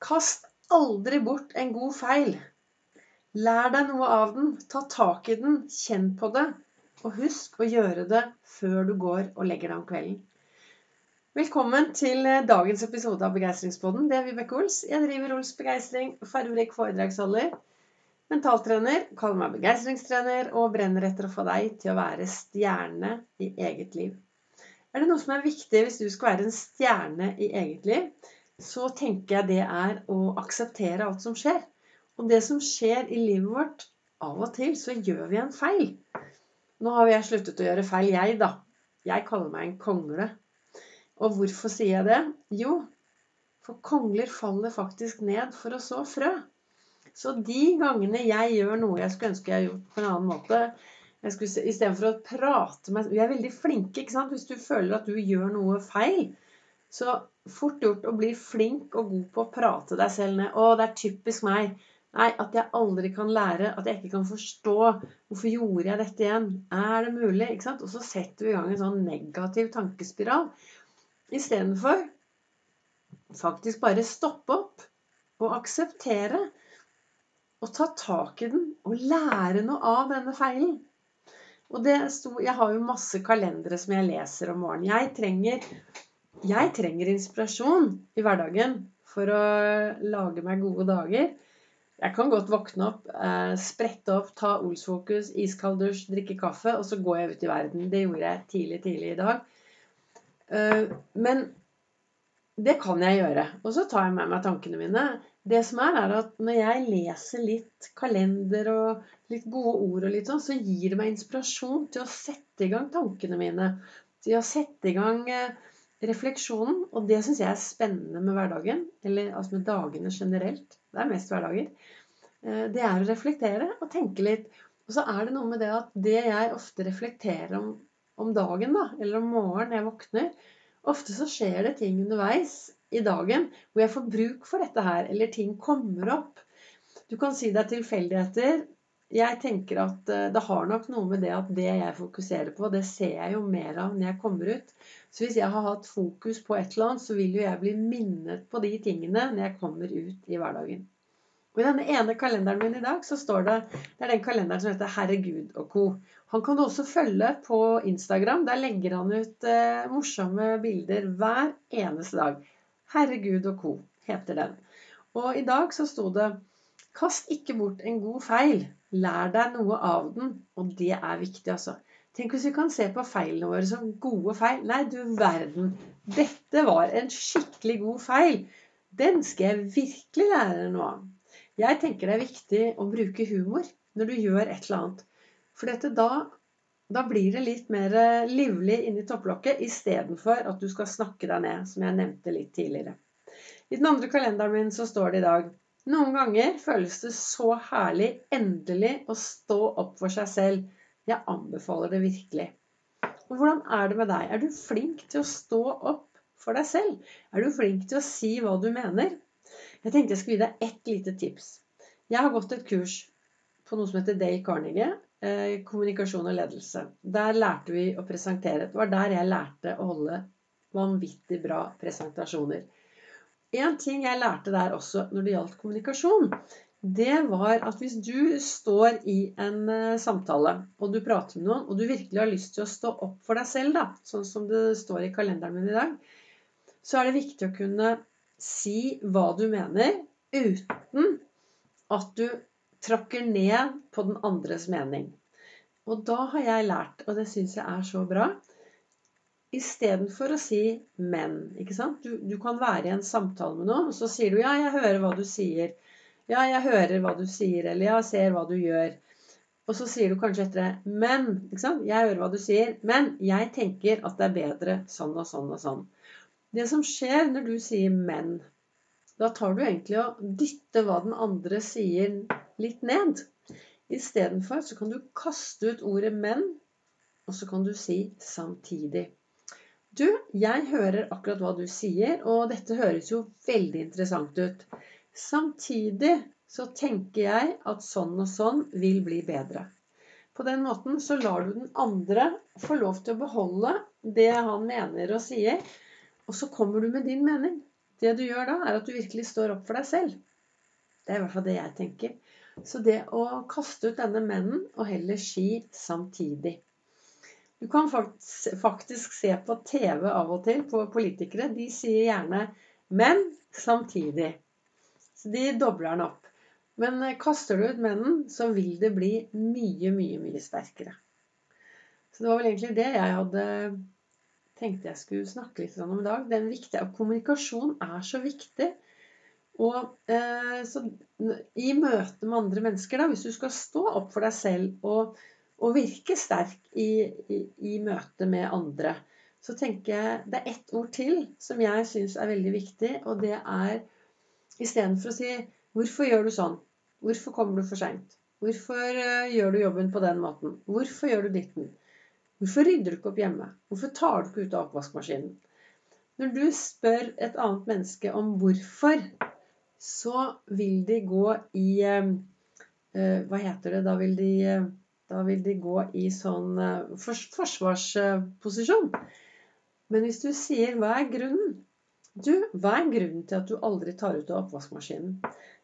Kast aldri bort en god feil. Lær deg noe av den. Ta tak i den. Kjenn på det. Og husk å gjøre det før du går og legger deg om kvelden. Velkommen til eh, dagens episode av Begeistringspodden. Det er Vibeke Ols. Jeg driver Ols Begeistring, farverik foredragsholder, mentaltrener, kaller meg begeistringstrener og brenner etter å få deg til å være stjerne i eget liv. Er det noe som er viktig hvis du skal være en stjerne i eget liv, så tenker jeg det er å akseptere alt som skjer. Og det som skjer i livet vårt Av og til så gjør vi en feil. Nå har jeg sluttet å gjøre feil, jeg, da. Jeg kaller meg en kongle. Og hvorfor sier jeg det? Jo, for kongler faller faktisk ned for å så frø. Så de gangene jeg gjør noe jeg skulle ønske jeg hadde gjort på en annen måte Istedenfor å prate med Vi er veldig flinke, ikke sant? Hvis du føler at du gjør noe feil, så fort gjort å bli flink og god på å prate deg selv ned. 'Å, det er typisk meg.' Nei, at jeg aldri kan lære, at jeg ikke kan forstå. Hvorfor gjorde jeg dette igjen? Er det mulig? Ikke sant? Og så setter vi i gang en sånn negativ tankespiral. Istedenfor faktisk bare stoppe opp og akseptere. Og ta tak i den og lære noe av denne feilen. Og det sto, Jeg har jo masse kalendere som jeg leser om morgenen. Jeg trenger jeg trenger inspirasjon i hverdagen for å lage meg gode dager. Jeg kan godt våkne opp, eh, sprette opp, ta Olsfokus, iskald dusj, drikke kaffe, og så går jeg ut i verden. Det gjorde jeg tidlig, tidlig i dag. Eh, men det kan jeg gjøre. Og så tar jeg med meg tankene mine. Det som er, er at når jeg leser litt kalender og litt gode ord og litt sånn, så gir det meg inspirasjon til å sette i gang tankene mine. Til å sette i gang eh, refleksjonen, og det syns jeg er spennende med hverdagen, eller altså med dagene generelt, det er mest hverdager, eh, det er å reflektere og tenke litt. Og så er det noe med det at det jeg ofte reflekterer om, om dagen, da, eller om morgenen jeg våkner Ofte så skjer det ting underveis i dagen hvor jeg får bruk for dette her, eller ting kommer opp. Du kan si det er tilfeldigheter. Jeg tenker at eh, det har nok noe med det at det jeg fokuserer på, det ser jeg jo mer av når jeg kommer ut. Så hvis jeg har hatt fokus på et eller annet, så vil jo jeg bli minnet på de tingene når jeg kommer ut i hverdagen. Og I denne ene kalenderen min i dag så står det Det er den kalenderen som heter Herregud og co. Han kan du også følge på Instagram. Der legger han ut eh, morsomme bilder hver eneste dag. Herregud og co. heter den. Og i dag så sto det Kast ikke bort en god feil. Lær deg noe av den. Og det er viktig, altså. Tenk hvis vi kan se på feilene våre som gode feil. Nei, du verden. Dette var en skikkelig god feil. Den skal jeg virkelig lære noe av. Jeg tenker det er viktig å bruke humor når du gjør et eller annet. For dette da, da blir det litt mer livlig inni topplokket istedenfor at du skal snakke deg ned, som jeg nevnte litt tidligere. I den andre kalenderen min så står det i dag noen ganger føles det så herlig endelig å stå opp for seg selv jeg anbefaler det virkelig. Og hvordan er det med deg? Er du flink til å stå opp for deg selv? Er du flink til å si hva du mener? Jeg tenkte jeg skulle gi deg ett lite tips. Jeg har gått et kurs på noe som heter Dale Carnegie. Eh, kommunikasjon og ledelse. Der lærte vi å presentere. Det var der jeg lærte å holde vanvittig bra presentasjoner. En ting jeg lærte der også når det gjaldt kommunikasjon, det var at hvis du står i en uh, samtale, og du prater med noen, og du virkelig har lyst til å stå opp for deg selv, da, sånn som det står i kalenderen min i dag, så er det viktig å kunne si hva du mener, uten at du tråkker ned på den andres mening. Og da har jeg lært, og det syns jeg er så bra Istedenfor å si 'men'. ikke sant? Du, du, kan være i en samtale med noen, og så sier du 'ja, jeg hører hva du sier'. Ja, jeg hører hva du sier, eller jeg ser hva du gjør. Og så sier du kanskje etter det Men ikke sant? Jeg hører hva du sier, men jeg tenker at det er bedre sånn og sånn og sånn. Det som skjer når du sier 'men', da tar du egentlig og dytter hva den andre sier, litt ned. Istedenfor så kan du kaste ut ordet 'men', og så kan du si 'samtidig'. Du, jeg hører akkurat hva du sier, og dette høres jo veldig interessant ut. Samtidig så tenker jeg at sånn og sånn vil bli bedre. På den måten så lar du den andre få lov til å beholde det han mener og sier, og så kommer du med din mening. det du gjør da, er at du virkelig står opp for deg selv. Det er i hvert fall det jeg tenker. Så det å kaste ut denne mennen og heller ski samtidig. Du kan faktisk se på TV av og til på politikere. De sier gjerne 'menn samtidig'. Så de dobler den opp. Men eh, kaster du ut mennen, så vil det bli mye, mye, mye sterkere. Så det var vel egentlig det jeg hadde tenkte jeg skulle snakke litt om i dag. Den viktige, Kommunikasjon er så viktig. Og eh, så, i møte med andre mennesker, da, hvis du skal stå opp for deg selv og, og virke sterk i, i, i møte med andre, så tenker jeg det er ett ord til som jeg syns er veldig viktig, og det er istedenfor å si 'Hvorfor gjør du sånn?' Hvorfor kommer du for seint? Hvorfor uh, gjør du jobben på den måten? Hvorfor gjør du ditten? Hvorfor rydder du ikke opp hjemme? Hvorfor tar du ikke ut av oppvaskmaskinen? Når du spør et annet menneske om hvorfor, så vil de gå i uh, Hva heter det? Da vil de, uh, da vil de gå i sånn forsvarsposisjon. Men hvis du sier 'hva er grunnen', du, hva er grunnen til at du aldri tar ut av oppvaskmaskinen?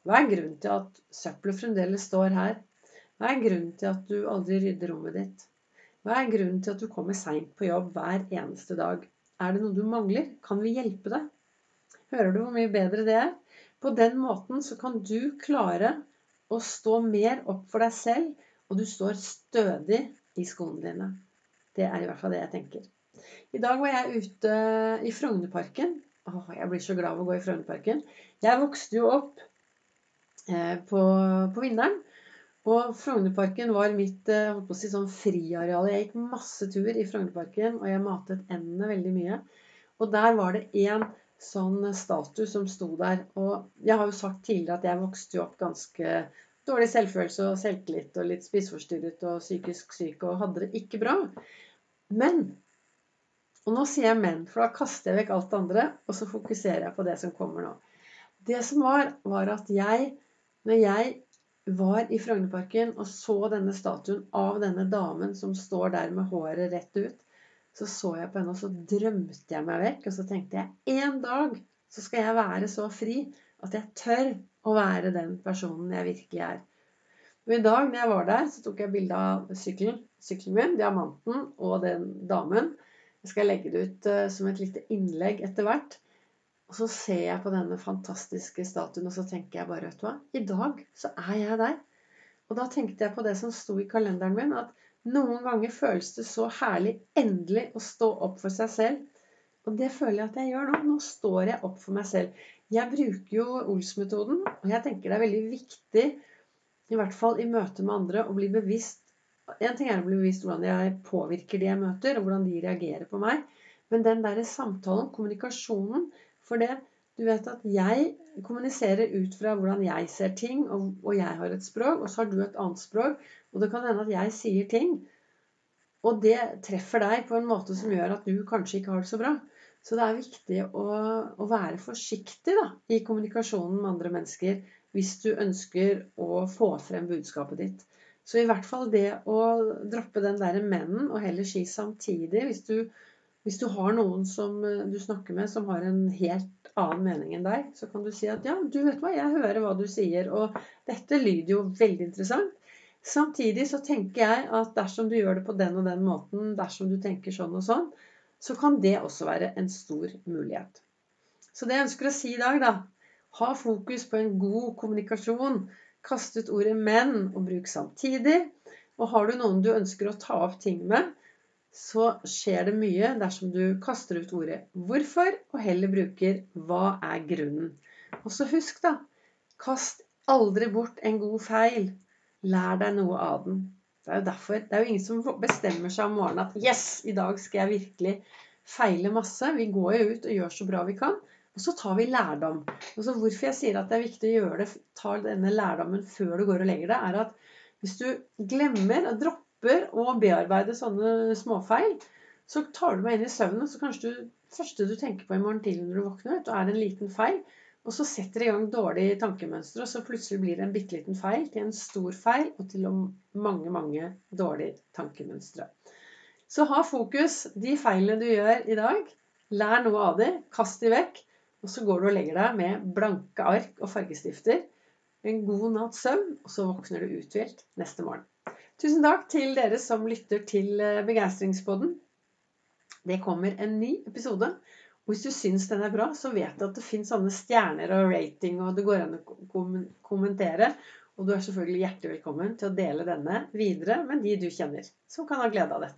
Hva er grunnen til at søppelet fremdeles står her? Hva er grunnen til at du aldri rydder rommet ditt? Hva er grunnen til at du kommer seint på jobb hver eneste dag? Er det noe du mangler? Kan vi hjelpe deg? Hører du hvor mye bedre det er? På den måten så kan du klare å stå mer opp for deg selv, og du står stødig i skoene dine. Det er i hvert fall det jeg tenker. I dag var jeg ute i Frognerparken. Åh, jeg blir så glad av å gå i Frognerparken. Jeg vokste jo opp Eh, på, på Vinderen. Og Frognerparken var mitt eh, holdt på å si, sånn friareal. Jeg gikk masse tur i Frognerparken, og jeg matet endene veldig mye. Og der var det én sånn statue som sto der. Og jeg har jo sagt tidligere at jeg vokste jo opp ganske dårlig selvfølelse og selvtillit og litt spiseforstyrret og psykisk syk og hadde det ikke bra. Men Og nå sier jeg 'men', for da kaster jeg vekk alt det andre, og så fokuserer jeg på det som kommer nå. Det som var, var at jeg når jeg var i Frognerparken og så denne statuen av denne damen som står der med håret rett ut, så så jeg på henne, og så drømte jeg meg vekk. Og så tenkte jeg en dag så skal jeg være så fri at jeg tør å være den personen jeg virkelig er. Og i dag når jeg var der, så tok jeg bilde av sykkelen, sykkelen min, diamanten og den damen. Jeg skal legge det ut uh, som et lite innlegg etter hvert. Og så ser jeg på denne fantastiske statuen, og så tenker jeg bare, vet du hva I dag så er jeg der. Og da tenkte jeg på det som sto i kalenderen min, at noen ganger føles det så herlig endelig å stå opp for seg selv. Og det føler jeg at jeg gjør nå. Nå står jeg opp for meg selv. Jeg bruker jo Ols-metoden, og jeg tenker det er veldig viktig, i hvert fall i møte med andre, å bli bevisst En ting er å bli bevisst hvordan jeg påvirker de jeg møter, og hvordan de reagerer på meg. Men den derre samtalen, kommunikasjonen, for det, du vet at jeg kommuniserer ut fra hvordan jeg ser ting, og, og, jeg har et språk, og så har du et annet språk. Og det kan hende at jeg sier ting, og det treffer deg på en måte som gjør at du kanskje ikke har det så bra. Så det er viktig å, å være forsiktig da, i kommunikasjonen med andre mennesker hvis du ønsker å få frem budskapet ditt. Så i hvert fall det å droppe den derre mennen og heller si samtidig hvis du hvis du har noen som eh, du snakker med som har en helt annen mening enn deg, så kan du si at ja, du vet hva, jeg hører hva du sier, og dette lyder jo veldig interessant. Samtidig så tenker jeg at dersom du gjør det på den og den måten, dersom du tenker sånn og sånn, så kan det også være en stor mulighet. Så det jeg ønsker å si i dag, da Ha fokus på en god kommunikasjon. Kast ut ordet 'men' og bruk samtidig. Og har du noen du ønsker å ta opp ting med, så skjer det mye dersom du kaster ut ordet 'hvorfor' og heller bruker 'hva er grunnen'. Og så husk, da Kast aldri bort en god feil. Lær deg noe av den. Det er jo derfor Det er jo ingen som bestemmer seg om morgenen at 'yes, i dag skal jeg virkelig feile masse'. Vi går jo ut og gjør så bra vi kan. Og så tar vi lærdom. Og så Hvorfor jeg sier at det er viktig å gjøre det, ta denne lærdommen før du går og legger deg, er at hvis du glemmer og dropper å bearbeide sånne småfeil, så tar du meg inn i søvnen, så kanskje du første du tenker på i morgen tidlig når du våkner, er en liten feil. Og så setter det i gang dårlige tankemønstre, og så plutselig blir det en bitte liten feil til en stor feil og til mange, mange dårlige tankemønstre. Så ha fokus. De feilene du gjør i dag, lær noe av dem. Kast de vekk. Og så går du og legger deg med blanke ark og fargestifter. En god natts søvn, og så våkner du uthvilt neste morgen. Tusen takk til dere som lytter til eh, Begeistringspodden. Det kommer en ny episode. Og hvis du syns den er bra, så vet du at det fins sånne stjerner og rating, og det går an å kommentere. Og du er selvfølgelig hjertelig velkommen til å dele denne videre med de du kjenner som kan ha glede av dette.